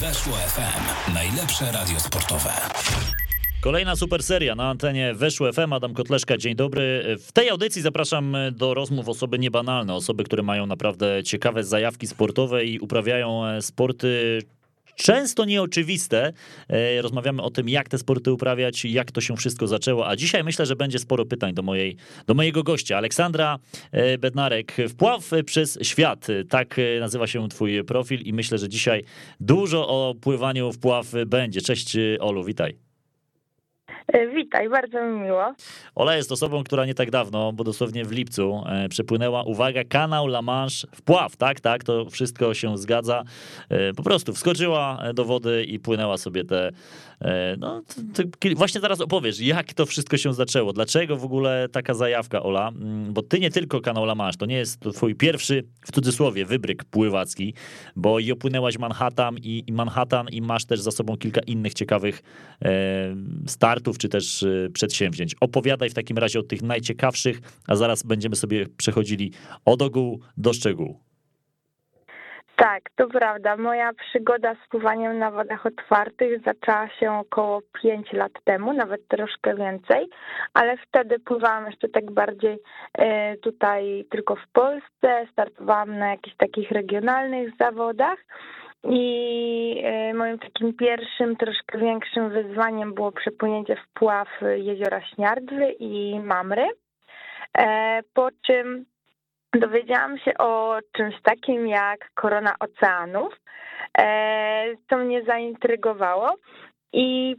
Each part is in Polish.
Weszło FM. Najlepsze radio sportowe. Kolejna super seria na antenie Weszło FM. Adam Kotleszka, dzień dobry. W tej audycji zapraszam do rozmów osoby niebanalne, osoby, które mają naprawdę ciekawe zajawki sportowe i uprawiają e, sporty często nieoczywiste. E, rozmawiamy o tym, jak te sporty uprawiać, jak to się wszystko zaczęło. A dzisiaj myślę, że będzie sporo pytań do, mojej, do mojego gościa, Aleksandra e, Bednarek. Wpław przez świat, tak nazywa się twój profil i myślę, że dzisiaj dużo o pływaniu wpław będzie. Cześć Olu, witaj. E, witaj, bardzo mi miło. Ola jest osobą, która nie tak dawno, bo dosłownie w lipcu, e, przepłynęła, uwaga, kanał La Manche wpław, tak, tak, to wszystko się zgadza. E, po prostu wskoczyła do wody i płynęła sobie te no, właśnie zaraz opowiesz, jak to wszystko się zaczęło, dlaczego w ogóle taka zajawka, Ola, mm, bo ty nie tylko kanał La Manche, to nie jest twój pierwszy, w cudzysłowie, wybryk pływacki, bo i opłynęłaś Manhattan i, i Manhattan i masz też za sobą kilka innych ciekawych e, czy też e, przedsięwzięć. Opowiadaj w takim razie o tych najciekawszych, a zaraz będziemy sobie przechodzili od ogółu do szczegółu. Tak, to prawda. Moja przygoda z pływaniem na wodach otwartych zaczęła się około 5 lat temu, nawet troszkę więcej, ale wtedy pływałam jeszcze tak bardziej e, tutaj tylko w Polsce, startowałam na jakichś takich regionalnych zawodach. I e, moim takim pierwszym, troszkę większym wyzwaniem było przepłynięcie w pław jeziora Śniardwy i Mamry. E, po czym dowiedziałam się o czymś takim jak korona oceanów, co mnie zaintrygowało i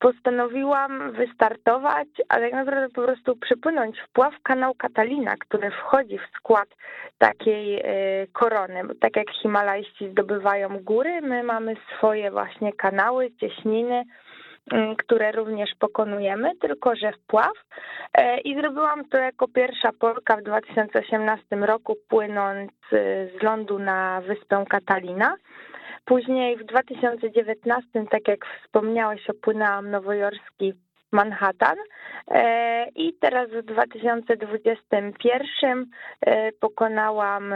postanowiłam wystartować, a tak naprawdę po prostu przypłynąć wpław kanał Katalina, który wchodzi w skład takiej e, korony. Tak jak Himalajści zdobywają góry, my mamy swoje właśnie kanały, cieśniny, Mm, które również pokonujemy, tylko że wpław. E, I zrobiłam to jako pierwsza Polka w 2018 roku, płynąc y, z lądu na wyspę Katalina. Później w 2019, tak jak wspomniałeś, opłynęłam nowojorski Manhattan e, i teraz w 2021 e, pokonałam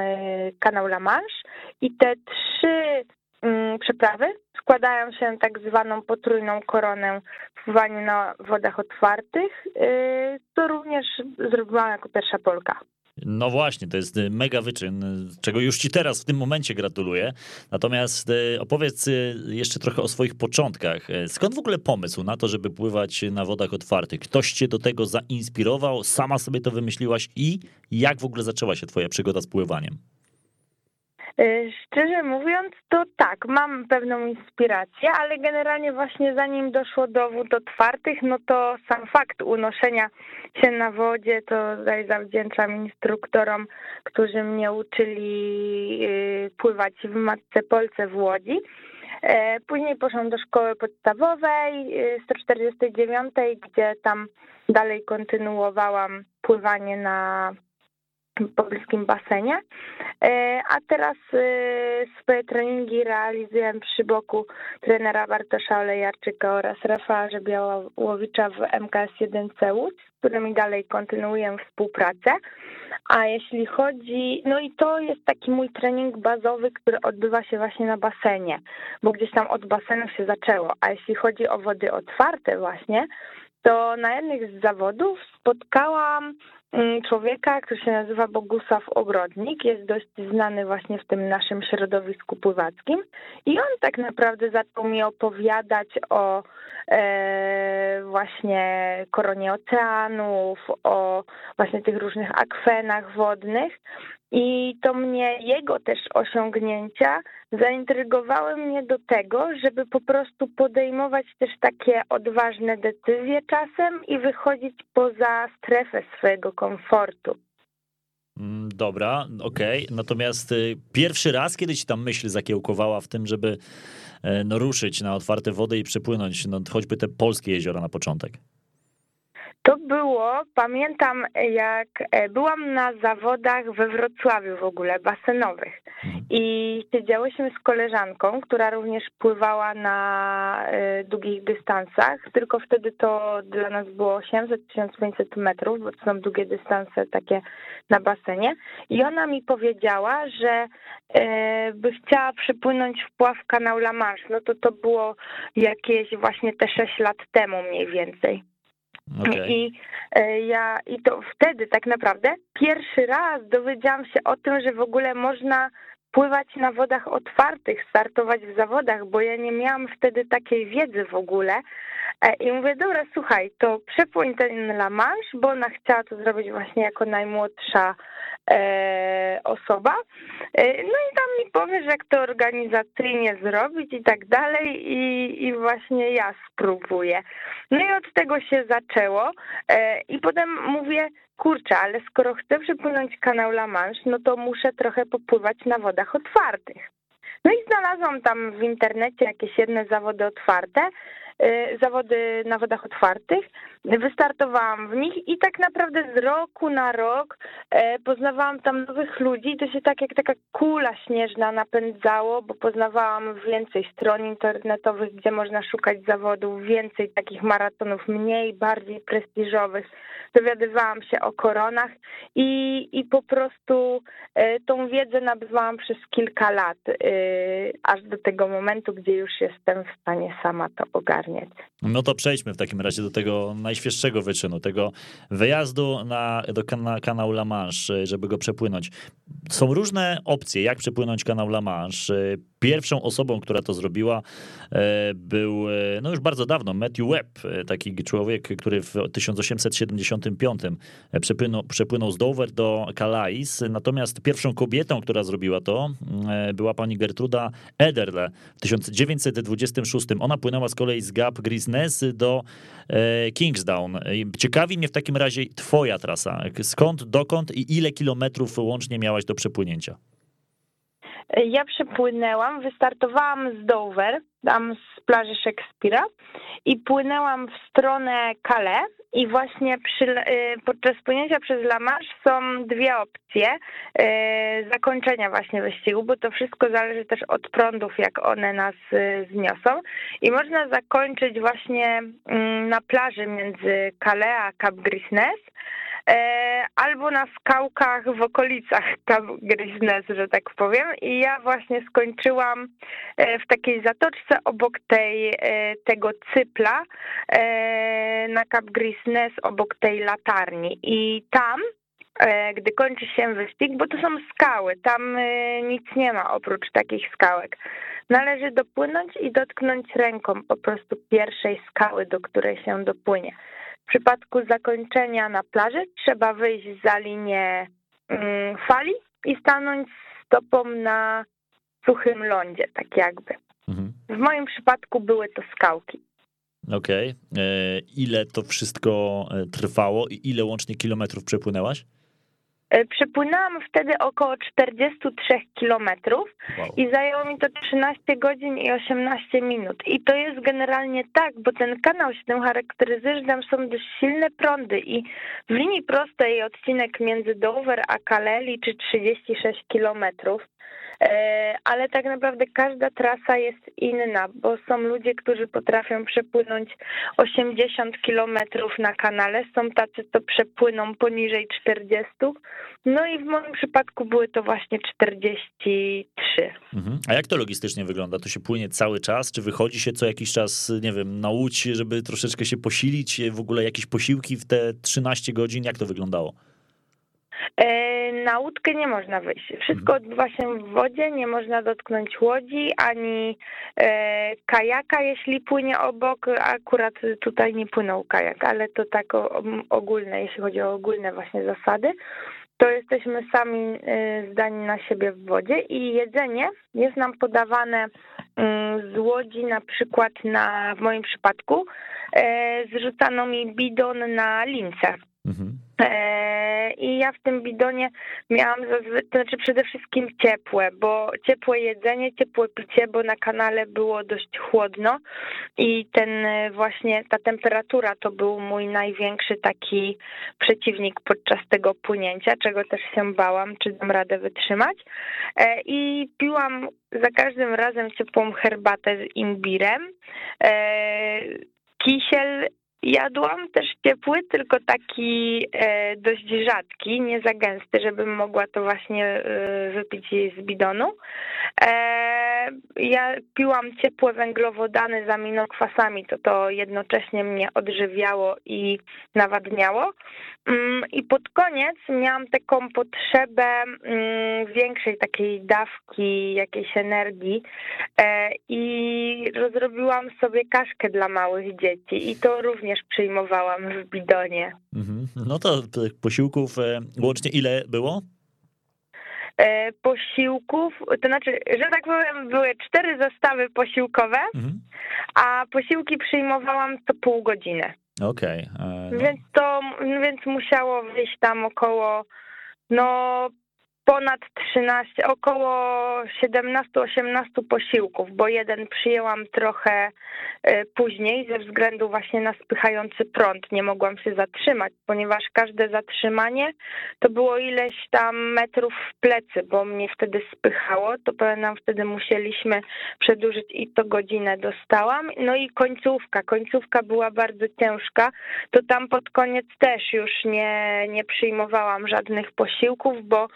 kanał La Manche i te trzy mm, przeprawy składają się tak zwaną potrójną koronę w na wodach otwartych, to również zrobiłam jako pierwsza Polka. No właśnie, to jest mega wyczyn, czego już ci teraz w tym momencie gratuluję. Natomiast y, opowiedz y, jeszcze trochę o swoich początkach. Skąd w ogóle pomysł na to, żeby pływać na wodach otwartych? Ktoś cię do tego zainspirował, sama sobie to wymyśliłaś i jak w ogóle zaczęła się twoja przygoda z pływaniem? Y, szczerze mówiąc, to tak, mam pewną inspirację, ale generalnie właśnie zanim doszło do wód otwartych, no to sam fakt unoszenia się na wodzie, to tutaj zawdzięczam instruktorom, którzy mnie uczyli y, pływać w Matce Polce w Łodzi. E, później poszłam do szkoły podstawowej 149, y, gdzie tam dalej kontynuowałam pływanie na pobliskim basenie. E, a teraz e, swoje treningi realizuję przy boku trenera Bartosza Olejarczyka oraz Rafała Białowicza w MKS1 Łódź, z którymi dalej kontynuuję współpracę. A jeśli chodzi, no i to jest taki mój trening bazowy, który odbywa się właśnie na basenie, bo gdzieś tam od basenu się zaczęło. A jeśli chodzi o wody otwarte właśnie, to na jednych z zawodów spotkałam mm, człowieka, który się nazywa Bogusław Ogrodnik, jest dość znany właśnie w tym naszym środowisku pływackim. I on tak naprawdę zaczął mi opowiadać o e, właśnie koronie oceanów, o właśnie tych różnych akwenach wodnych i to mnie, jego też osiągnięcia zaintrygowały mnie do tego, żeby po prostu podejmować też takie odważne decyzje czasem i wychodzić poza strefę swojego komfortu. Mm, dobra, okej. Okay. Natomiast y, pierwszy raz, kiedy ci tam myśl zakiełkowała w tym, żeby e, no, ruszyć na otwarte wody i przepłynąć no, choćby te polskie jeziora na początek? To było, pamiętam jak e, byłam na zawodach we Wrocławiu w ogóle, basenowych. I siedziałyśmy z koleżanką, która również pływała na e, długich dystansach, tylko wtedy to dla nas było 800-1500 metrów, bo to są długie dystanse takie na basenie. I ona mi powiedziała, że e, by chciała przepłynąć w pław kanał La Manche, no to to było jakieś właśnie te 6 lat temu mniej więcej. Okay. I e, ja i to wtedy tak naprawdę pierwszy raz dowiedziałam się o tym, że w ogóle można pływać na wodach otwartych, startować w zawodach, bo ja nie miałam wtedy takiej wiedzy w ogóle. E, I mówię, dobra, słuchaj, to przepłyń ten La Manche, bo ona chciała to zrobić właśnie jako najmłodsza osoba. E, no i tam mi powiesz, jak to organizacyjnie zrobić i tak dalej i, i właśnie ja spróbuję. No i od tego się zaczęło e, i potem mówię, kurczę, ale skoro chcę przepłynąć kanał La Manche, no to muszę trochę popływać na wodach otwartych. No i znalazłam tam w internecie jakieś jedne zawody otwarte, zawody na wodach otwartych. Wystartowałam w nich i tak naprawdę z roku na rok e, poznawałam tam nowych ludzi. To się tak jak taka kula śnieżna napędzało, bo poznawałam więcej stron internetowych, gdzie można szukać zawodów, więcej takich maratonów mniej, bardziej prestiżowych. Dowiadywałam się o koronach i, i po prostu e, tą wiedzę nabywałam przez kilka lat, e, aż do tego momentu, gdzie już jestem w stanie sama to ogarnąć. No to przejdźmy w takim razie do tego najświeższego wyczynu, tego wyjazdu na, do kana, kanału La Manche, żeby go przepłynąć. Są różne opcje, jak przepłynąć kanał La Manche. Pierwszą osobą, która to zrobiła, e, był e, no już bardzo dawno Matthew Webb, e, taki człowiek, który w 1875 przepłynął, przepłynął z Dover do Calais. Natomiast pierwszą kobietą, która zrobiła to, była pani Gertruda Ederle w 1926. Ona płynęła z kolei z Gap Grisnes do Kingsdown. Ciekawi mnie w takim razie twoja trasa. Skąd, dokąd i ile kilometrów łącznie miałaś do przepłynięcia? Ja przepłynęłam, wystartowałam z Dover, tam z plaży Szekspira i płynęłam w stronę Calais i właśnie przy, y, podczas płynięcia przez La Manche są dwie opcje y, zakończenia właśnie wyścigu, bo to wszystko zależy też od prądów, jak one nas y, zniosą. I można zakończyć właśnie mm, na plaży między Calais a Cap Grisnes, albo na skałkach w okolicach Gryźnes, że tak powiem. I ja właśnie skończyłam e, w takiej zatoczce obok tej, e, tego cypla na Cap Grisnes, obok tej latarni. I tam gdy kończy się wyścig, bo to są skały, tam nic nie ma oprócz takich skałek. Należy dopłynąć i dotknąć ręką po prostu pierwszej skały, do której się dopłynie. W przypadku zakończenia na plaży trzeba wyjść za linię mm, fali i stanąć stopą na suchym lądzie, tak jakby. Mhm. W moim przypadku były to skałki. Okej. Okay. E, ile to wszystko e, trwało i ile łącznie kilometrów przepłynęłaś? E, przepłynęłam wtedy około 43 kilometrów wow. i zajęło mi to 13 godzin i 18 minut. I to jest generalnie tak, bo ten kanał się tym charakteryzuje, że tam są dość silne prądy i w linii prostej odcinek między Dover a Calais liczy 36 kilometrów. E, ale tak naprawdę każda trasa jest inna, bo są ludzie, którzy potrafią przepłynąć 80 kilometrów na kanale, są tacy, co przepłyną poniżej 40, no i w moim przypadku były to właśnie 43. Mhm. A jak to logistycznie wygląda? To się płynie cały czas, czy wychodzi się co jakiś czas, nie wiem, na łódź, żeby troszeczkę się posilić, w ogóle jakieś posiłki w te 13 godzin, jak to wyglądało? E, na łódkę nie można wyjść. Wszystko mhm. odbywa się w wodzie, nie można dotknąć łodzi ani e, kajaka, jeśli płynie obok. Akurat tutaj nie płynął kajak, ale to tak ogólne, jeśli chodzi o ogólne właśnie zasady to jesteśmy sami e, zdani na siebie w wodzie i jedzenie jest nam podawane mm, z łodzi na przykład na, w moim przypadku, zrzucano mi bidon na lince. Mhm. E, I ja w tym bidonie miałam zazwy- to znaczy przede wszystkim ciepłe, bo ciepłe jedzenie, ciepłe picie, bo na kanale było dość chłodno i ten e, właśnie ta temperatura to był mój największy taki przeciwnik podczas tego płynięcia, czego też się bałam, czy dam radę wytrzymać. E, I piłam za każdym razem ciepłą herbatę z imbirem. Kisiel Jadłam też ciepły, tylko taki e, dość rzadki, nie za gęsty, żebym mogła to właśnie e, wypić z bidonu. E, ja piłam ciepłe węglowodany z aminokwasami, to to jednocześnie mnie odżywiało i nawadniało. Mm, I pod koniec miałam taką potrzebę mm, większej takiej dawki jakiejś energii i rozrobiłam sobie kaszkę dla małych dzieci i to również przyjmowałam w bidonie. Mhm. No to tych posiłków łącznie ile było? E, posiłków, to znaczy, że tak powiem, były cztery zestawy posiłkowe, mhm. a posiłki przyjmowałam co pół godziny. Okej. Okay. E, no. Więc to, więc musiało wyjść tam około, no ponad 13, około 17-18 posiłków, bo jeden przyjęłam trochę e, później ze względu właśnie na spychający prąd. Nie mogłam się zatrzymać, ponieważ każde zatrzymanie to było ileś tam metrów w plecy, bo mnie wtedy spychało. To pamiętam, wtedy musieliśmy przedłużyć i to godzinę dostałam. No i końcówka. Końcówka była bardzo ciężka. To tam pod koniec też już nie, nie przyjmowałam żadnych posiłków, bo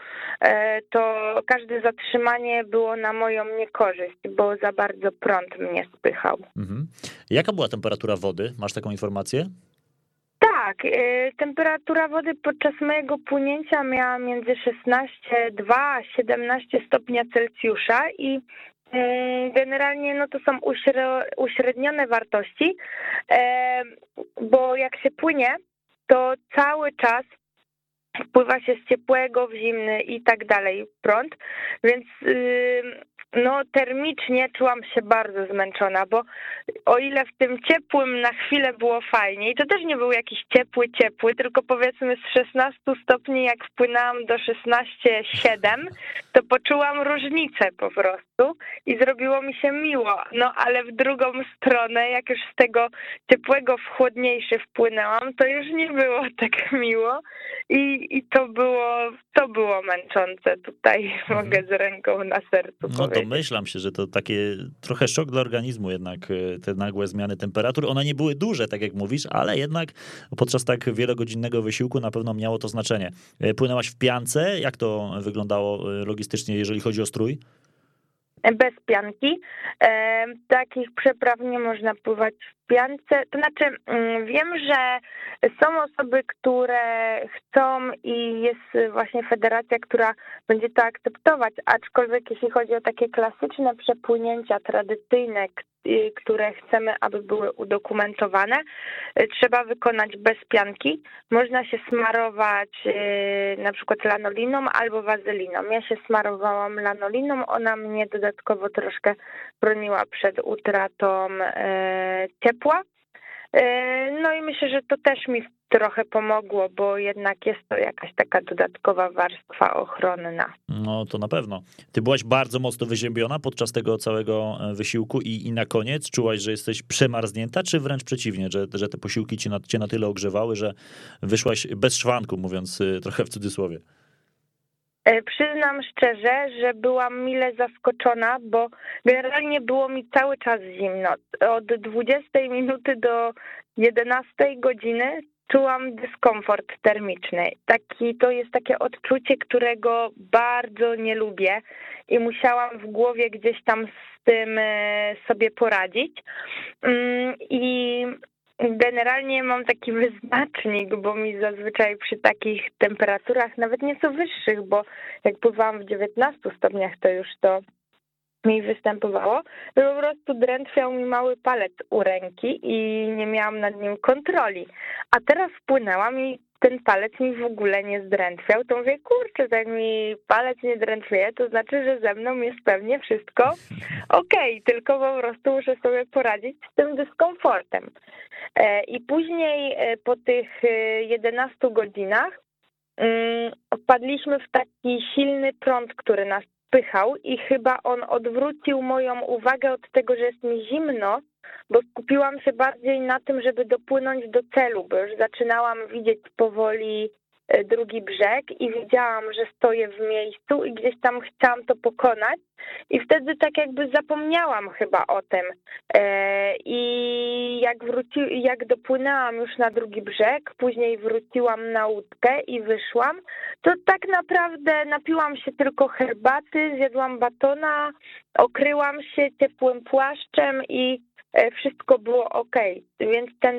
to każde zatrzymanie było na moją niekorzyść, bo za bardzo prąd mnie spychał. Mhm. Jaka była temperatura wody? Masz taką informację? Tak, e, temperatura wody podczas mojego płynięcia miała między 16,2 a 17 stopnia Celsjusza i e, generalnie no to są uśrednione wartości, bo jak się płynie, to cały czas wpływa się z ciepłego w zimny i tak dalej prąd, więc no termicznie czułam się bardzo zmęczona, bo o ile w tym ciepłym na chwilę było fajnie i to też nie był jakiś ciepły, ciepły, tylko powiedzmy z 16 stopni jak wpłynęłam do 16,7, to poczułam różnicę po prostu i zrobiło mi się miło, no ale w drugą stronę, jak już z tego ciepłego w chłodniejszy wpłynęłam, to już nie było tak miło i, i to było, to było męczące tutaj, mhm. mogę z ręką na sercu no powiedzieć domyślam się, że to takie trochę szok dla organizmu jednak e, te nagłe zmiany temperatur. One nie były duże, tak jak mówisz, ale jednak podczas tak wielogodzinnego wysiłku na pewno miało to znaczenie. E, płynęłaś w piance? Jak to wyglądało e, logistycznie, jeżeli chodzi o strój? Bez pianki. Takich przepraw nie można pływać w piance. To znaczy, mm, wiem, że są osoby, które chcą i jest właśnie federacja, która będzie to akceptować, aczkolwiek jeśli chodzi o takie klasyczne przepłynięcia tradycyjne, które chcemy, aby były udokumentowane, trzeba wykonać bez pianki. Można się smarować y, na przykład lanoliną albo wazeliną. Ja się smarowałam lanoliną, ona mnie dodatkowo troszkę broniła przed utratą y, ciepła. No i myślę, że to też mi trochę pomogło, bo jednak jest to jakaś taka dodatkowa warstwa ochronna. No to na pewno. Ty byłaś bardzo mocno wyziębiona podczas tego całego e, wysiłku i, i na koniec czułaś, że jesteś przemarznięta, czy wręcz przeciwnie, że, że te posiłki cię na, cię na tyle ogrzewały, że wyszłaś bez szwanku, mówiąc e, trochę w cudzysłowie? E, przyznam szczerze, że byłam mile zaskoczona, bo generalnie było mi cały czas zimno. Od 20 minuty do 11 godziny czułam dyskomfort termiczny. Taki, to jest takie odczucie, którego bardzo nie lubię i musiałam w głowie gdzieś tam z tym e, sobie poradzić. Mm, I Generalnie mam taki wyznacznik, bo mi zazwyczaj przy takich temperaturach, nawet nie są wyższych, bo jak pływałam w 19 stopniach, to już to mi występowało, to po prostu drętwiał mi mały palec u ręki i nie miałam nad nim kontroli. A teraz wpłynęłam i ten palec mi w ogóle nie zdrętwiał, to mówię, kurczę, jak mi palec nie drętwieje, to znaczy, że ze mną jest pewnie wszystko okej, okay, tylko po prostu muszę sobie poradzić z tym dyskomfortem. E, I później e, po tych 11 godzinach mm, wpadliśmy w taki silny prąd, który nas pychał i chyba on odwrócił moją uwagę od tego, że jest mi zimno, bo skupiłam się bardziej na tym, żeby dopłynąć do celu, bo już zaczynałam widzieć powoli drugi brzeg i widziałam, że stoję w miejscu i gdzieś tam chciałam to pokonać i wtedy tak jakby zapomniałam chyba o tym. E, I jak, wróci, jak dopłynęłam już na drugi brzeg, później wróciłam na łódkę i wyszłam, to tak naprawdę napiłam się tylko herbaty, zjadłam batona, okryłam się ciepłym płaszczem i e, wszystko było ok. Więc ten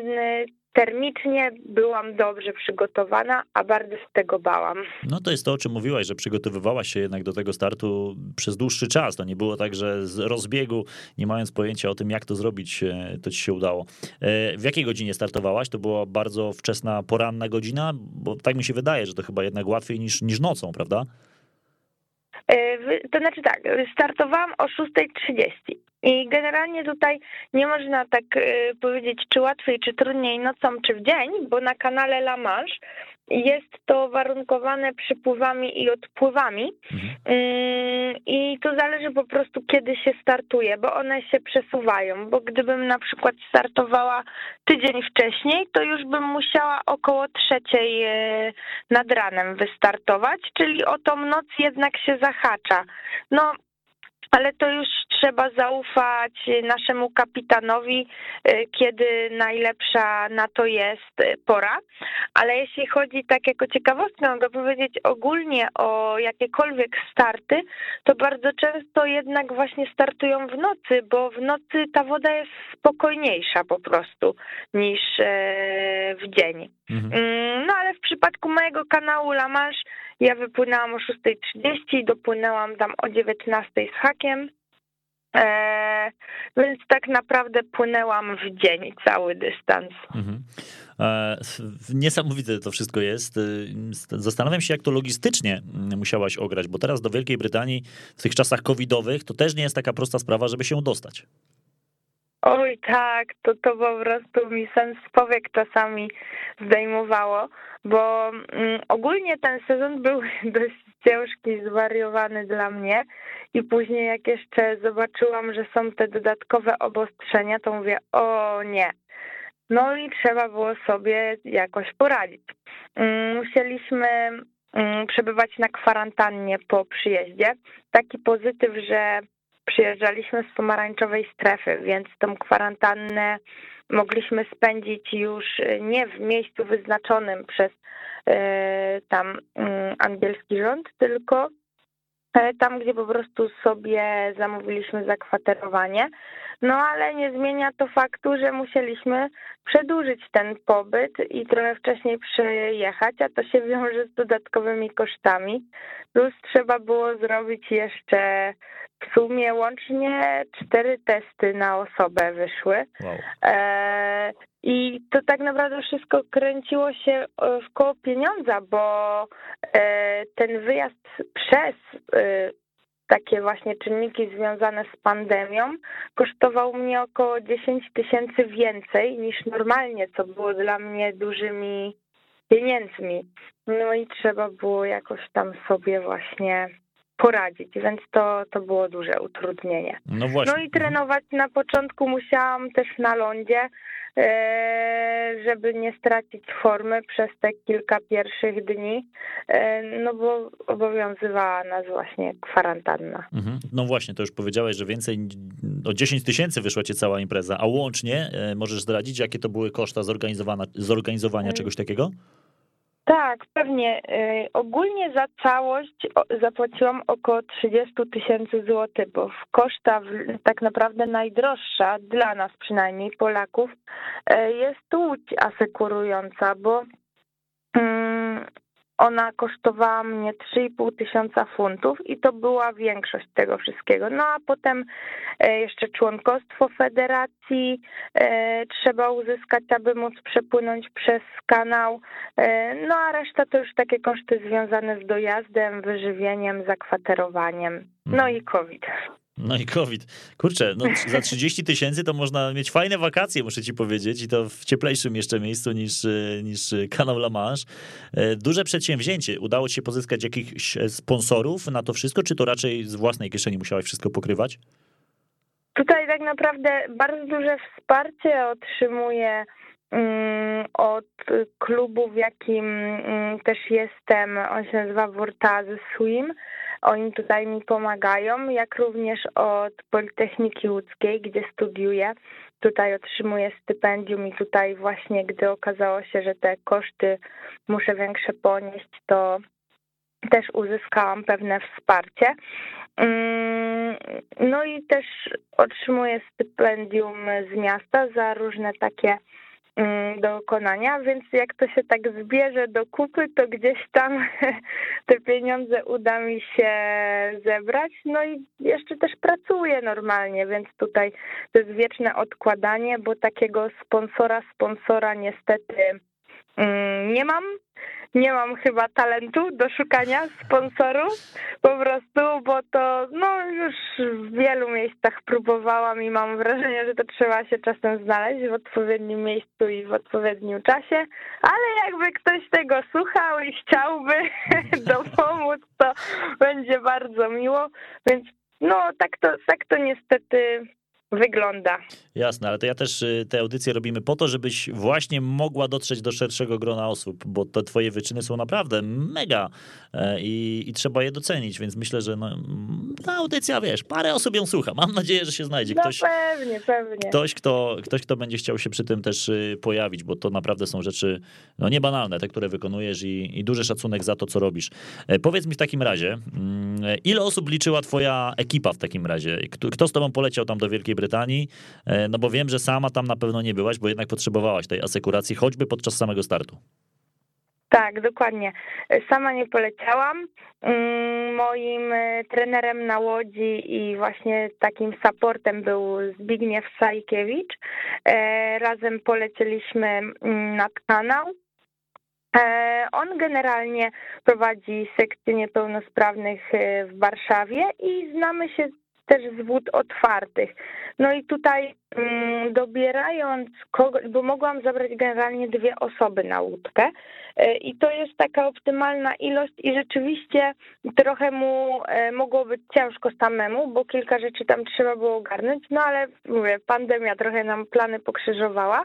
termicznie byłam dobrze przygotowana, a bardzo z tego bałam. No to jest to, o czym mówiłaś, że przygotowywałaś się jednak do tego startu przez dłuższy czas. To nie było tak, że z rozbiegu, nie mając pojęcia o tym, jak to zrobić, e, to ci się udało. E, w jakiej godzinie startowałaś? To była bardzo wczesna, poranna godzina? Bo tak mi się wydaje, że to chyba jednak łatwiej niż, niż nocą, prawda? E, to znaczy tak, startowałam o 6.30 i generalnie tutaj nie można tak e, powiedzieć, czy łatwiej, czy trudniej nocą, czy w dzień, bo na kanale La Manche jest to warunkowane przypływami i odpływami mhm. Mm, i to zależy po prostu kiedy się startuje, bo one się przesuwają, bo gdybym na przykład startowała tydzień wcześniej, to już bym musiała około trzeciej e, nad ranem wystartować, czyli o tą noc jednak się zahacza. No ale to już trzeba zaufać naszemu kapitanowi, y, kiedy najlepsza na to jest y, pora. Ale jeśli chodzi tak jako ciekawostkę, to powiedzieć ogólnie o jakiekolwiek starty, to bardzo często jednak właśnie startują w nocy, bo w nocy ta woda jest spokojniejsza po prostu niż e, w dzień. Mhm. Mm, no ale w przypadku mojego kanału La Manche ja wypłynęłam o 6.30 i dopłynęłam tam o 19.00 z hakiem. E, więc tak naprawdę płynęłam w dzień cały dystans. Mhm. E, niesamowite to wszystko jest. E, zastanawiam się, jak to logistycznie musiałaś ograć, bo teraz do Wielkiej Brytanii w tych czasach covidowych to też nie jest taka prosta sprawa, żeby się dostać. Oj tak, to, to po prostu mi sens powiek czasami zdejmowało, bo mm, ogólnie ten sezon był dość ciężki, zwariowany dla mnie i później jak jeszcze zobaczyłam, że są te dodatkowe obostrzenia, to mówię, o nie. No i trzeba było sobie jakoś poradzić. Mm, musieliśmy mm, przebywać na kwarantannie po przyjeździe. Taki pozytyw, że przyjeżdżaliśmy z pomarańczowej strefy, więc tą kwarantannę mogliśmy spędzić już nie w miejscu wyznaczonym przez e, tam mm, angielski rząd, tylko e, tam, gdzie po prostu sobie zamówiliśmy zakwaterowanie. No ale nie zmienia to faktu, że musieliśmy przedłużyć ten pobyt i trochę wcześniej przyjechać, a to się wiąże z dodatkowymi kosztami. Plus trzeba było zrobić jeszcze w sumie łącznie cztery testy na osobę wyszły. Wow. E, I to tak naprawdę wszystko kręciło się e, w koło pieniądza, bo e, ten wyjazd przez e, takie właśnie czynniki związane z pandemią kosztował mnie około 10 tysięcy więcej niż normalnie, co było dla mnie dużymi pieniędzmi. No i trzeba było jakoś tam sobie właśnie poradzić, więc to, to było duże utrudnienie. No, właśnie. no i trenować na początku musiałam też na lądzie, e, żeby nie stracić formy przez te kilka pierwszych dni, e, no bo obowiązywała nas właśnie kwarantanna. Mhm. No właśnie, to już powiedziałeś, że więcej o 10 tysięcy wyszła ci cała impreza, a łącznie e, możesz zdradzić, jakie to były koszta zorganizowania, zorganizowania czegoś takiego? Tak, pewnie. Y, ogólnie za całość zapłaciłam około 30 tysięcy złotych, bo koszta tak naprawdę najdroższa dla nas przynajmniej Polaków y, jest łódź asekurująca, bo mm, ona kosztowała mnie 3,5 tysiąca funtów i to była większość tego wszystkiego. No a potem e, jeszcze członkostwo federacji e, trzeba uzyskać, aby móc przepłynąć przez kanał. E, no a reszta to już takie koszty związane z dojazdem, wyżywieniem, zakwaterowaniem. No i COVID. No i COVID. Kurczę, no za 30 tysięcy to można mieć fajne wakacje, muszę ci powiedzieć, i to w cieplejszym jeszcze miejscu niż, niż kanał La Manche. E, duże przedsięwzięcie. Udało ci się pozyskać jakichś sponsorów na to wszystko, czy to raczej z własnej kieszeni musiałeś wszystko pokrywać? Tutaj tak naprawdę bardzo duże wsparcie otrzymuję mm, od klubu, w jakim mm, też jestem. On się nazywa Vortazy Swim oni tutaj mi pomagają, jak również od Politechniki Łódzkiej, gdzie studiuję. Tutaj otrzymuję stypendium i tutaj właśnie, gdy okazało się, że te koszty muszę większe ponieść, to też uzyskałam pewne wsparcie. Mm, no i też otrzymuję stypendium z miasta za różne takie Mm, do wykonania, więc jak to się tak zbierze do kupy, to gdzieś tam te pieniądze uda mi się zebrać. No i jeszcze też pracuję normalnie, więc tutaj to jest wieczne odkładanie, bo takiego sponsora, sponsora niestety nie mam. Nie mam chyba talentu do szukania sponsorów, po prostu, bo to no już w wielu miejscach próbowałam i mam wrażenie, że to trzeba się czasem znaleźć w odpowiednim miejscu i w odpowiednim czasie, ale jakby ktoś tego słuchał i chciałby dopomóc, to będzie bardzo miło, więc no tak to, tak to niestety wygląda. Jasne, ale to ja też y, te audycje robimy po to, żebyś właśnie mogła dotrzeć do szerszego grona osób, bo te twoje wyczyny są naprawdę mega e, i, i trzeba je docenić, więc myślę, że no, ta audycja, wiesz, parę osób ją słucha. Mam nadzieję, że się znajdzie no ktoś. No pewnie, pewnie. Ktoś kto, ktoś, kto będzie chciał się przy tym też y, pojawić, bo to naprawdę są rzeczy no, niebanalne, te, które wykonujesz i, i duży szacunek za to, co robisz. E, powiedz mi w takim razie, mm, ile osób liczyła twoja ekipa w takim razie? Kto, kto z tobą poleciał tam do Wielkiej Brytanii, e, no bo wiem, że sama tam na pewno nie byłaś, bo jednak potrzebowałaś tej asekuracji, choćby podczas samego startu. Tak, dokładnie. Sama nie poleciałam. Mm, moim e, trenerem na łodzi i właśnie takim supportem był Zbigniew Sajkiewicz. E, razem polecieliśmy mm, nad kanał. On generalnie prowadzi sekcję niepełnosprawnych w Warszawie i znamy się też z wód otwartych. No i tutaj mm, dobierając kogo, bo mogłam zabrać generalnie dwie osoby na łódkę e, i to jest taka optymalna ilość i rzeczywiście trochę mu e, mogło być ciężko samemu, bo kilka rzeczy tam trzeba było ogarnąć, no ale mówię, pandemia trochę nam plany pokrzyżowała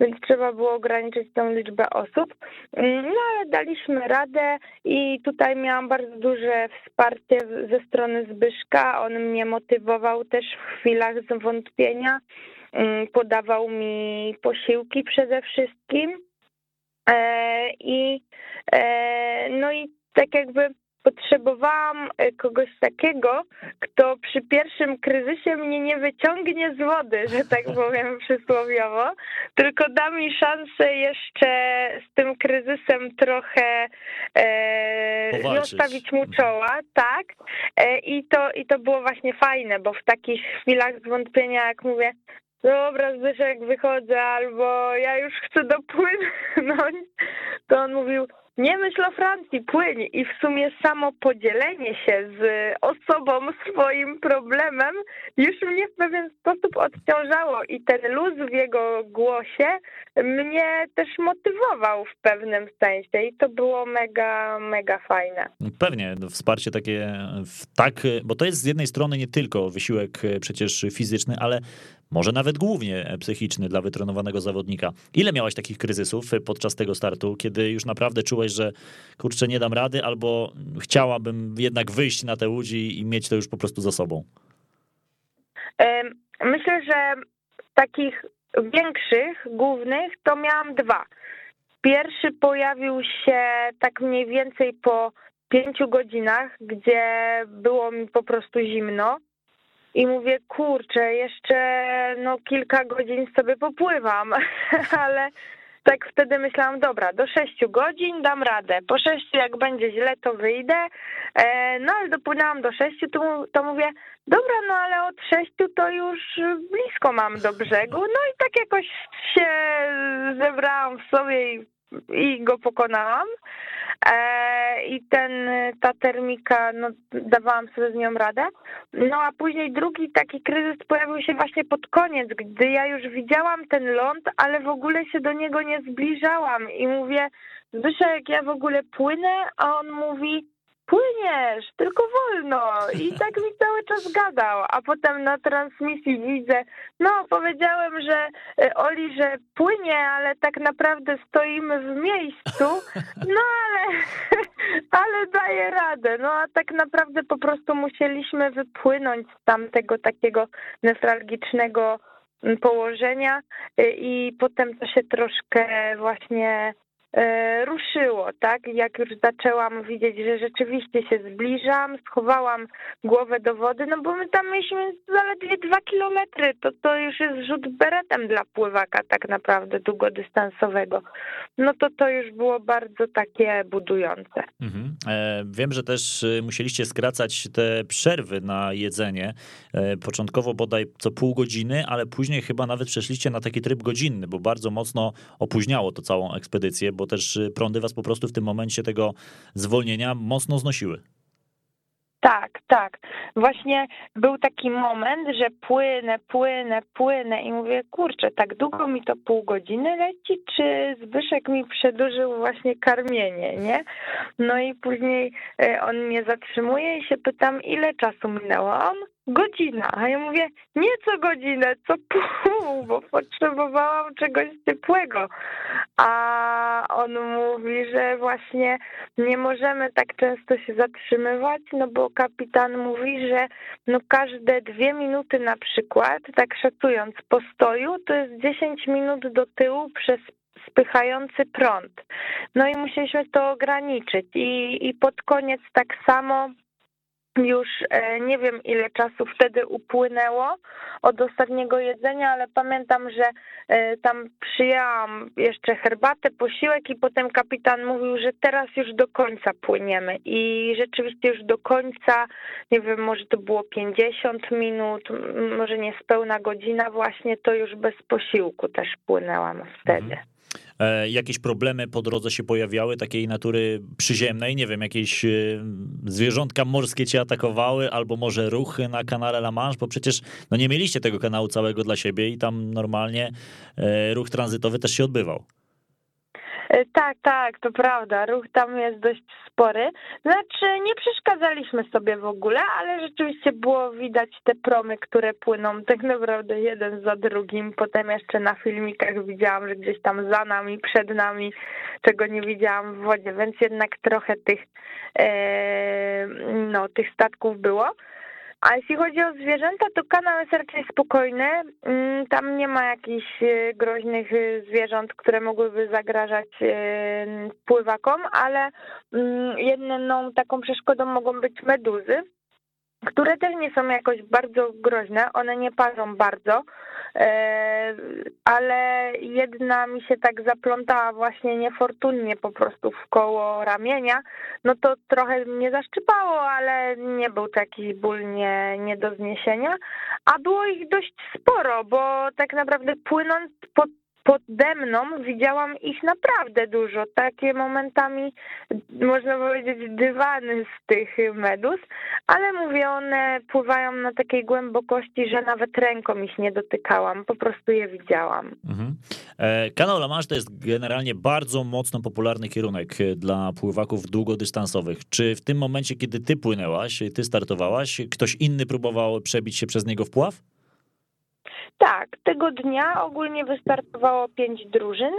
więc trzeba było ograniczyć tą liczbę osób. Mm, no ale daliśmy radę i tutaj miałam bardzo duże wsparcie ze strony Zbyszka. On mnie motywował też w chwilach zwątpienia, mm, podawał mi posiłki przede wszystkim. E, I e, no i tak jakby potrzebowałam e, kogoś takiego, kto przy pierwszym kryzysie mnie nie wyciągnie z wody, że tak powiem przysłowiowo, tylko da mi szansę jeszcze z tym kryzysem trochę e, mu czoła, tak. E, I, to, I to było właśnie fajne, bo w takich chwilach zwątpienia, jak mówię, dobra Zbyszek, wychodzę, albo ja już chcę dopłynąć, to on mówił, nie myśl o Francji, płyń. I w sumie samo podzielenie się z osobą swoim problemem już mnie w pewien sposób odciążało. I ten luz w jego głosie mnie też motywował w pewnym sensie. I to było mega, mega fajne. Pewnie, no, wsparcie takie, tak, bo to jest z jednej strony nie tylko wysiłek przecież fizyczny, ale może nawet głównie psychiczny dla wytrenowanego zawodnika. Ile miałaś takich kryzysów podczas tego startu, kiedy już naprawdę czułeś, że kurczę, nie dam rady, albo chciałabym jednak wyjść na te łódzi i mieć to już po prostu za sobą? Myślę, że takich większych, głównych, to miałam dwa. Pierwszy pojawił się tak mniej więcej po pięciu godzinach, gdzie było mi po prostu zimno i mówię, kurczę, jeszcze no kilka godzin sobie popływam, ale tak wtedy myślałam, dobra, do 6 godzin dam radę. Po 6 jak będzie źle, to wyjdę. E, no ale dopłynęłam do 6, to, to mówię, dobra, no ale od 6 to już blisko mam do brzegu. No i tak jakoś się zebrałam w sobie i, i go pokonałam. E, I ten, ta termika, no dawałam sobie z nią radę. No a później drugi taki kryzys pojawił się właśnie pod koniec, gdy ja już widziałam ten ląd, ale w ogóle się do niego nie zbliżałam i mówię, Zbyszek, ja w ogóle płynę, a on mówi, płyniesz, tylko wolno. I tak mi cały czas gadał. A potem na transmisji widzę, no powiedziałem, że e, Oli, że płynie, ale tak naprawdę stoimy w miejscu. No ale, ale daje radę. No a tak naprawdę po prostu musieliśmy wypłynąć z tamtego takiego nefralgicznego położenia e, i potem to się troszkę właśnie ruszyło, tak? Jak już zaczęłam widzieć, że rzeczywiście się zbliżam, schowałam głowę do wody, no bo my tam mieliśmy zaledwie dwa kilometry, to to już jest rzut beretem dla pływaka tak naprawdę długodystansowego. No to to już było bardzo takie budujące. Mhm. E, wiem, że też e, musieliście skracać te przerwy na jedzenie. Początkowo bodaj co pół godziny, ale później chyba nawet przeszliście na taki tryb godzinny, bo bardzo mocno opóźniało to całą ekspedycję, bo też y, prądy was po prostu w tym momencie tego zwolnienia mocno znosiły. Tak, tak. Właśnie był taki moment, że płynę, płynę, płynę i mówię, kurczę, tak długo mi to pół godziny leci, czy Zbyszek mi przedłużył właśnie karmienie, nie? No i później y, on mnie zatrzymuje i się pytam, ile czasu minęło? On godzina. A ja mówię, nie co godzinę, co pół, bo potrzebowałam czegoś ciepłego. A on mówi, że właśnie nie możemy tak często się zatrzymywać, no bo kapitan mówi, że no każde dwie minuty na przykład, tak szacując postoju, to jest 10 minut do tyłu przez spychający prąd. No i musieliśmy to ograniczyć i, i pod koniec tak samo już e, nie wiem ile czasu wtedy upłynęło od ostatniego jedzenia, ale pamiętam, że e, tam przyjęłam jeszcze herbatę, posiłek i potem kapitan mówił, że teraz już do końca płyniemy i rzeczywiście już do końca, nie wiem, może to było 50 minut, może niespełna godzina właśnie, to już bez posiłku też płynęłam wtedy. Mhm. E, jakieś problemy po drodze się pojawiały, takiej natury przyziemnej, nie wiem, jakieś e, zwierzątka morskie cię atakowały, albo może ruchy na kanale La Manche, bo przecież no nie mieliście tego kanału całego dla siebie i tam normalnie e, ruch tranzytowy też się odbywał. E, tak, tak, to prawda. Ruch tam jest dość spory. Znaczy, nie przeszkadzaliśmy sobie w ogóle, ale rzeczywiście było widać te promy, które płyną tak naprawdę jeden za drugim. Potem jeszcze na filmikach widziałam, że gdzieś tam za nami, przed nami, czego nie widziałam w wodzie, więc jednak trochę tych, e, no, tych statków było. A jeśli chodzi o zwierzęta, to kanał jest raczej spokojny. Mm, tam nie ma jakichś e, groźnych e, zwierząt, które mogłyby zagrażać e, pływakom, ale mm, jedną taką przeszkodą mogą być meduzy które też nie są jakoś bardzo groźne, one nie parzą bardzo, e, ale jedna mi się tak zaplątała właśnie niefortunnie po prostu w koło ramienia, no to trochę mnie zaszczypało, ale nie był to jakiś ból nie, nie do zniesienia, a było ich dość sporo, bo tak naprawdę płynąc pod pode mną widziałam ich naprawdę dużo. Takie momentami, można powiedzieć, dywany z tych medus, ale mówię, one pływają na takiej głębokości, że nawet ręką ich nie dotykałam, po prostu je widziałam. Mhm. E, kanał La Manche to jest generalnie bardzo mocno popularny kierunek dla pływaków długodystansowych. Czy w tym momencie, kiedy ty płynęłaś, ty startowałaś, ktoś inny próbował przebić się przez niego w? Tak, tego dnia ogólnie wystartowało pięć drużyn,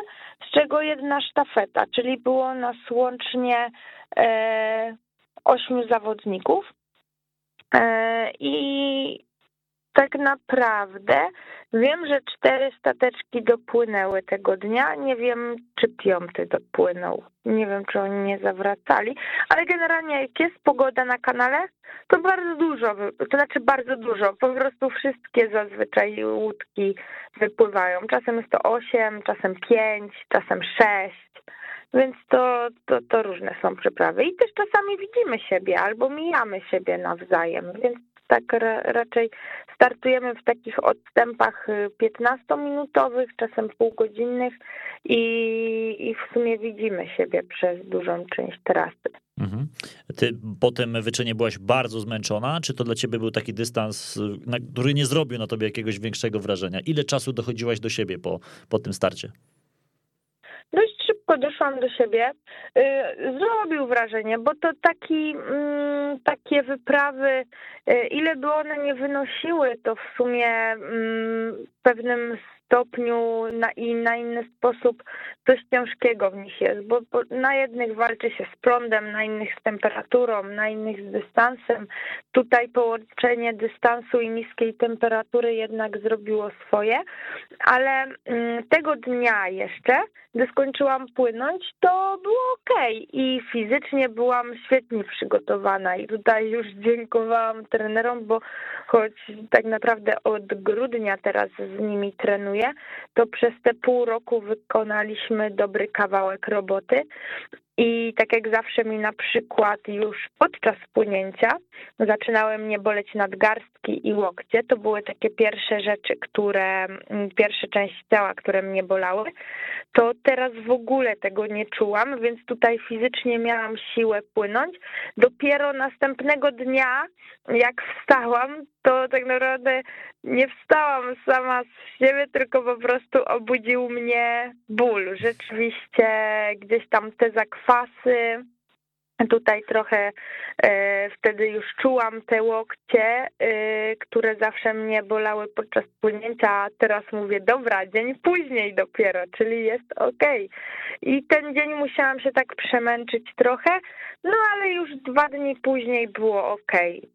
z czego jedna sztafeta, czyli było nas łącznie e, ośmiu zawodników. E, I tak naprawdę wiem, że cztery stateczki dopłynęły tego dnia. Nie wiem, czy piąty dopłynął. Nie wiem, czy oni nie zawracali, ale generalnie jak jest pogoda na kanale, to bardzo dużo, to znaczy bardzo dużo. Po prostu wszystkie zazwyczaj łódki wypływają. Czasem jest to osiem, czasem pięć, czasem sześć. Więc to, to, to różne są przyprawy. I też czasami widzimy siebie albo mijamy siebie nawzajem, więc tak ra, raczej startujemy w takich odstępach 15-minutowych, y, czasem półgodzinnych i, i w sumie widzimy siebie przez dużą część trasy. Mhm. Ty po tym wyczynie byłaś bardzo zmęczona, czy to dla ciebie był taki dystans, na, który nie zrobił na tobie jakiegoś większego wrażenia? Ile czasu dochodziłaś do siebie po, po tym starcie? Dość szybko doszłam do siebie. Y, zrobił wrażenie, bo to taki, mm, takie wyprawy, y, ile by one nie wynosiły, to w sumie mm, w pewnym stopniu na, i na inny sposób coś ciężkiego w nich jest, bo, bo, na jednych walczy się z prądem, na innych z temperaturą, na innych z dystansem. Tutaj połączenie dystansu i niskiej temperatury jednak zrobiło swoje, ale mm, tego dnia jeszcze, gdy skończyłam płynąć, to było ok i fizycznie byłam świetnie przygotowana i tutaj już dziękowałam trenerom, bo choć tak naprawdę od grudnia teraz z nimi trenuję, to przez te pół roku wykonaliśmy dobry kawałek roboty. I tak jak zawsze mi na przykład już podczas płynięcia zaczynały mnie boleć nadgarstki i łokcie. To były takie pierwsze rzeczy, które, pierwsze części ciała, które mnie bolały. To teraz w ogóle tego nie czułam, więc tutaj fizycznie miałam siłę płynąć. Dopiero następnego dnia, jak wstałam, to tak naprawdę nie wstałam sama z siebie, tylko po prostu obudził mnie ból. Rzeczywiście gdzieś tam te zakwasy, Tutaj trochę e, wtedy już czułam te łokcie, e, które zawsze mnie bolały podczas płynięcia, teraz mówię, dobra, dzień później dopiero, czyli jest ok. I ten dzień musiałam się tak przemęczyć trochę, no ale już dwa dni później było ok.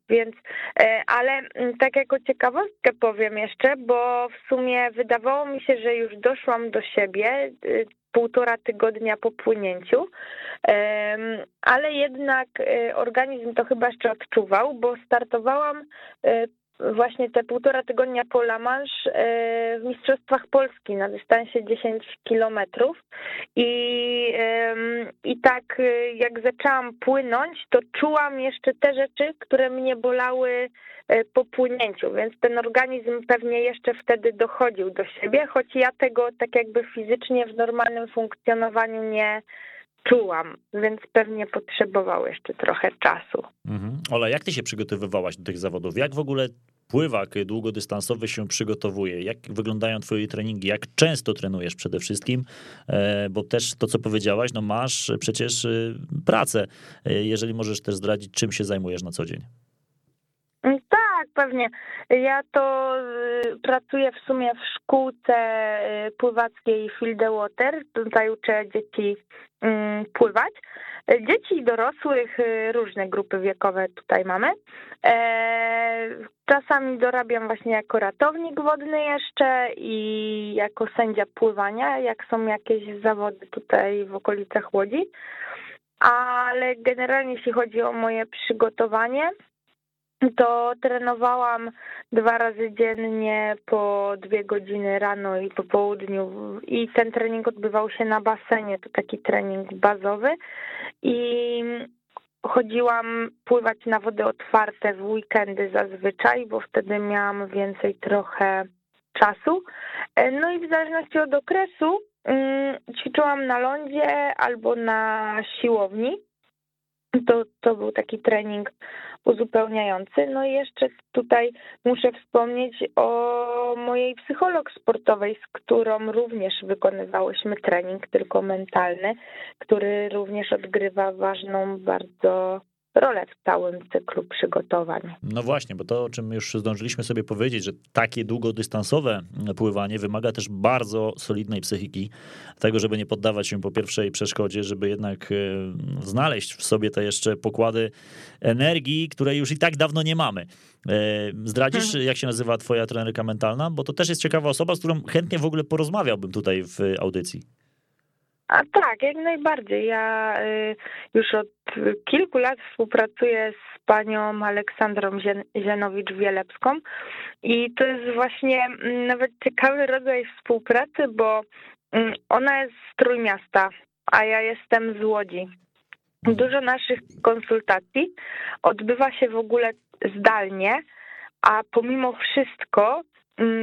Więc, e, ale mm, tak jako ciekawostkę powiem jeszcze, bo w sumie wydawało mi się, że już doszłam do siebie półtora tygodnia po płynięciu, ale jednak e, organizm to chyba jeszcze odczuwał, bo startowałam e, właśnie te półtora tygodnia po La Manche e, w Mistrzostwach Polski na dystansie 10 kilometrów. I, i tak jak zaczęłam płynąć, to czułam jeszcze te rzeczy, które mnie bolały E, po płynięciu, więc ten organizm pewnie jeszcze wtedy dochodził do siebie, choć ja tego tak jakby fizycznie w normalnym funkcjonowaniu nie czułam, więc pewnie potrzebował jeszcze trochę czasu. Mhm. Ola, jak ty się przygotowywałaś do tych zawodów? Jak w ogóle pływak długodystansowy się przygotowuje? Jak wyglądają twoje treningi? Jak często trenujesz przede wszystkim? E, bo też to, co powiedziałaś, no masz przecież y, pracę. E, jeżeli możesz też zdradzić, czym się zajmujesz na co dzień? Pewnie. Ja to y, pracuję w sumie w szkółce y, pływackiej Field Water. Tutaj uczę dzieci mm, pływać. Dzieci i dorosłych, y, różne grupy wiekowe tutaj mamy. E, czasami dorabiam właśnie jako ratownik wodny jeszcze i jako sędzia pływania, jak są jakieś zawody tutaj w okolicach Łodzi. Ale generalnie jeśli chodzi o moje przygotowanie, to trenowałam dwa razy dziennie po dwie godziny rano i po południu i ten trening odbywał się na basenie, to taki trening bazowy i chodziłam pływać na wody otwarte w weekendy zazwyczaj, bo wtedy miałam więcej trochę czasu. No i w zależności od okresu mm, ćwiczyłam na lądzie albo na siłowni. To, to był taki trening uzupełniający. No i jeszcze tutaj muszę wspomnieć o mojej psycholog sportowej, z którą również wykonywałyśmy trening, tylko mentalny, który również odgrywa ważną bardzo rolę w całym cyklu przygotowań. No właśnie, bo to, o czym już zdążyliśmy sobie powiedzieć, że takie długodystansowe pływanie wymaga też bardzo solidnej psychiki, tego, żeby nie poddawać się po pierwszej przeszkodzie, żeby jednak e, znaleźć w sobie te jeszcze pokłady energii, której już i tak dawno nie mamy. E, zdradzisz, mhm. jak się nazywa twoja trenerka mentalna? Bo to też jest ciekawa osoba, z którą chętnie w ogóle porozmawiałbym tutaj w audycji. A tak, jak najbardziej. Ja y, już od kilku lat współpracuję z panią Aleksandrą Zienowicz-Wielepską i to jest właśnie mm, nawet ciekawy rodzaj współpracy, bo mm, ona jest z Trójmiasta, a ja jestem z Łodzi. Dużo naszych konsultacji odbywa się w ogóle zdalnie, a pomimo wszystko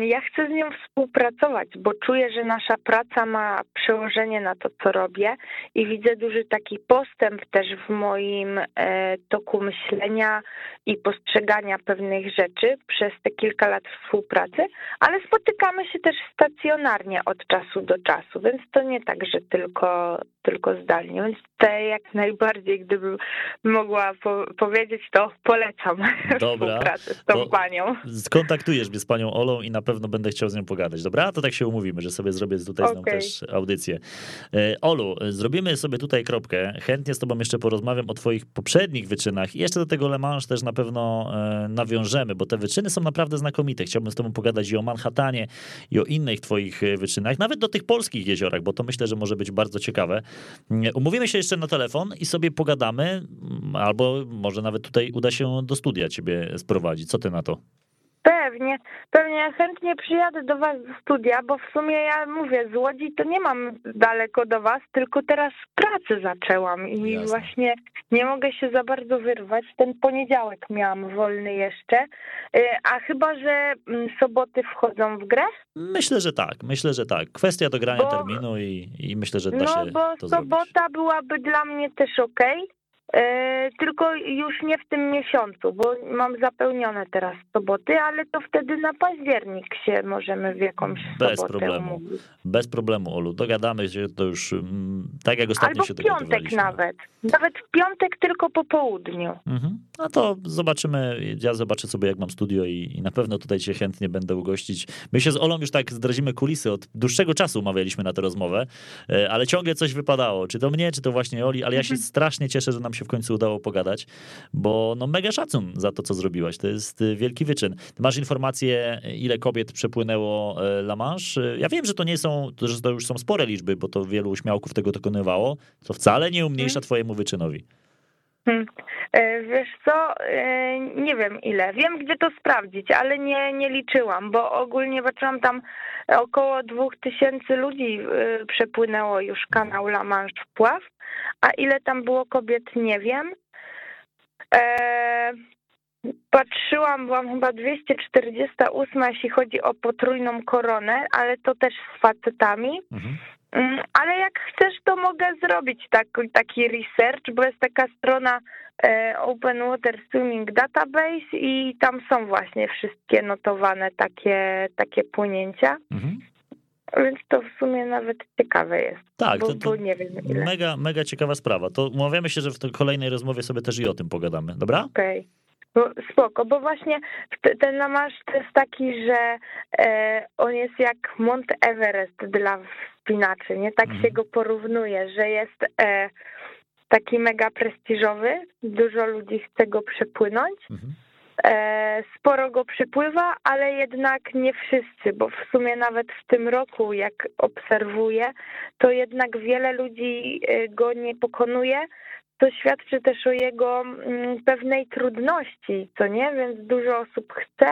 ja chcę z nią współpracować, bo czuję, że nasza praca ma przełożenie na to, co robię i widzę duży taki postęp też w moim e, toku myślenia i postrzegania pewnych rzeczy przez te kilka lat współpracy, ale spotykamy się też stacjonarnie od czasu do czasu, więc to nie tak, że tylko, tylko zdalnie. Więc te jak najbardziej, gdybym mogła po powiedzieć, to polecam Dobra, współpracę z tą panią. Skontaktujesz mnie z panią Olą i na pewno będę chciał z nią pogadać. Dobra, to tak się umówimy, że sobie zrobię tutaj okay. z nią też audycję. E, Olu, zrobimy sobie tutaj kropkę. Chętnie z tobą jeszcze porozmawiam o twoich poprzednich wyczynach i jeszcze do tego Le Mans też na pewno e, nawiążemy, bo te wyczyny są naprawdę znakomite. Chciałbym z tobą pogadać i o Manhattanie, i o innych twoich e, wyczynach, nawet do tych polskich jeziorach, bo to myślę, że może być bardzo ciekawe. Umówimy się jeszcze na telefon i sobie pogadamy, albo może nawet tutaj uda się do studia ciebie sprowadzić. Co ty na to? Pewnie, pewnie chętnie przyjadę do was do studia, bo w sumie ja mówię, z Łodzi to nie mam daleko do was, tylko teraz pracę zaczęłam i Jasne. właśnie nie mogę się za bardzo wyrwać. Ten poniedziałek miałam wolny jeszcze, y, a chyba, że mm, soboty wchodzą w grę? Myślę, że tak, myślę, że tak. Kwestia dogrania bo, terminu i, i myślę, że da no, się No bo sobota zrobić. byłaby dla mnie też okej. Okay tylko już nie w tym miesiącu, bo mam zapełnione teraz soboty, ale to wtedy na październik się możemy w jakąś Bez problemu. Umówić. Bez problemu, Olu. Dogadamy się, to już mm, tak jak ostatnio Albo się w piątek nawet. Nawet w piątek tylko po południu. Mhm. No to zobaczymy, ja zobaczę sobie jak mam studio i, i, na pewno tutaj cię chętnie będę ugościć. My się z Olą już tak zdradzimy kulisy, od dłuższego czasu umawialiśmy na tę rozmowę, e, ale ciągle coś wypadało, czy to mnie, czy to właśnie Oli, ale ja się mhm. strasznie cieszę, że nam się w końcu udało pogadać, bo no mega szacun za to, co zrobiłaś, to jest y, wielki wyczyn. Ty masz informację, ile kobiet przepłynęło e, La Manche? Ja wiem, że to nie są, że to już są spore liczby, bo to wielu śmiałków tego dokonywało, to wcale nie umniejsza mhm. twojemu wyczynowi. Hmm. E, wiesz co, e, nie wiem ile. Wiem, gdzie to sprawdzić, ale nie, nie liczyłam, bo ogólnie patrzyłam tam około dwóch tysięcy ludzi e, przepłynęło już kanał La Manche w pław, a ile tam było kobiet, nie wiem. Patrzyłam, byłam chyba 248, jeśli chodzi o potrójną koronę, ale to też z facetami. Mhm. Mm, ale jak chcesz, to mogę zrobić tak, taki research, bo jest taka strona e, Open Water Swimming Database i tam są właśnie wszystkie notowane takie, takie płynięcia. Mhm. Więc to w sumie nawet ciekawe jest. Tak, bo, to, to bo nie wiem ile. Mega, mega ciekawa sprawa. To umawiamy się, że w kolejnej rozmowie sobie też i o tym pogadamy, dobra? Okej. Okay. No, spoko, bo właśnie ten Lamarz to jest taki, że e, on jest jak Mont Everest dla wspinaczy, nie? Tak mhm. się go porównuje, że jest e, taki mega prestiżowy, dużo ludzi chce go przepłynąć, mhm. e, sporo go przypływa, ale jednak nie wszyscy, bo w sumie nawet w tym roku, jak obserwuję, to jednak wiele ludzi go nie pokonuje, to świadczy też o jego mm, pewnej trudności, co nie? Więc dużo osób chce,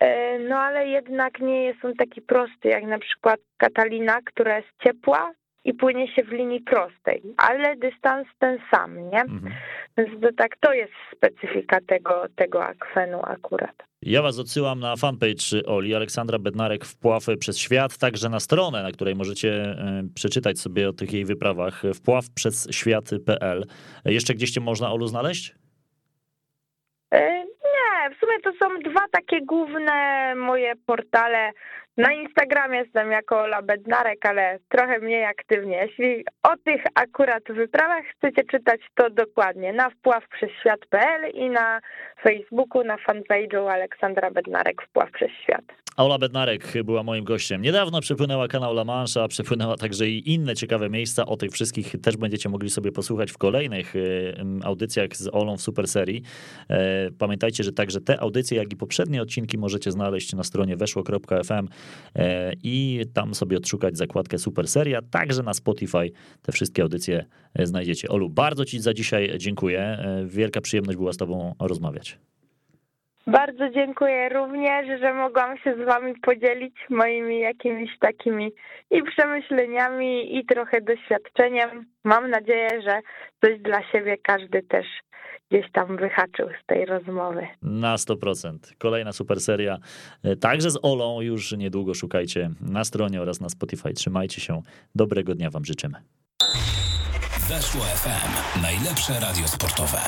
e, no ale jednak nie jest on taki prosty, jak na przykład Katalina, która jest ciepła i płynie się w linii prostej, ale dystans ten sam, nie? Mhm. Więc to tak, to jest specyfika tego, tego akwenu akurat. Ja was odsyłam na fanpage Oli, Aleksandra Bednarek Wpław przez świat, także na stronę, na której możecie e, przeczytać sobie o tych jej wyprawach, wpław przez świat.pl. Jeszcze gdzieś cię można Olu znaleźć? E, nie, w sumie to są dwa takie główne moje portale Na Instagramie jestem jako Ola Bednarek, ale trochę mniej aktywnie. Jeśli o tych akurat wyprawach chcecie czytać, to dokładnie na wpław przez świat.pl i na Facebooku, na fanpage'u Aleksandra Bednarek wpław przez świat. Aula Bednarek była moim gościem. Niedawno przepłynęła kanał La Manche, a przepłynęła także i inne ciekawe miejsca. O tych wszystkich też będziecie mogli sobie posłuchać w kolejnych audycjach z Olą w Super Serii. E, pamiętajcie, że także te audycje, jak i poprzednie odcinki możecie znaleźć na stronie weszło.fm i tam sobie odszukać zakładkę Super Seria. Także na Spotify te wszystkie audycje e, znajdziecie. Olu, bardzo Ci za dzisiaj dziękuję. Wielka przyjemność była z Tobą rozmawiać. Bardzo dziękuję również, że mogłam się z wami podzielić moimi jakimiś takimi i przemyśleniami, i trochę doświadczeniem. Mam nadzieję, że coś dla siebie każdy też gdzieś tam wyhaczył z tej rozmowy. Na 100%. Kolejna super seria, e, także z Olą, już niedługo szukajcie na stronie oraz na Spotify. Trzymajcie się. Dobrego dnia Wam życzymy. Weszło FM. Najlepsze radio sportowe.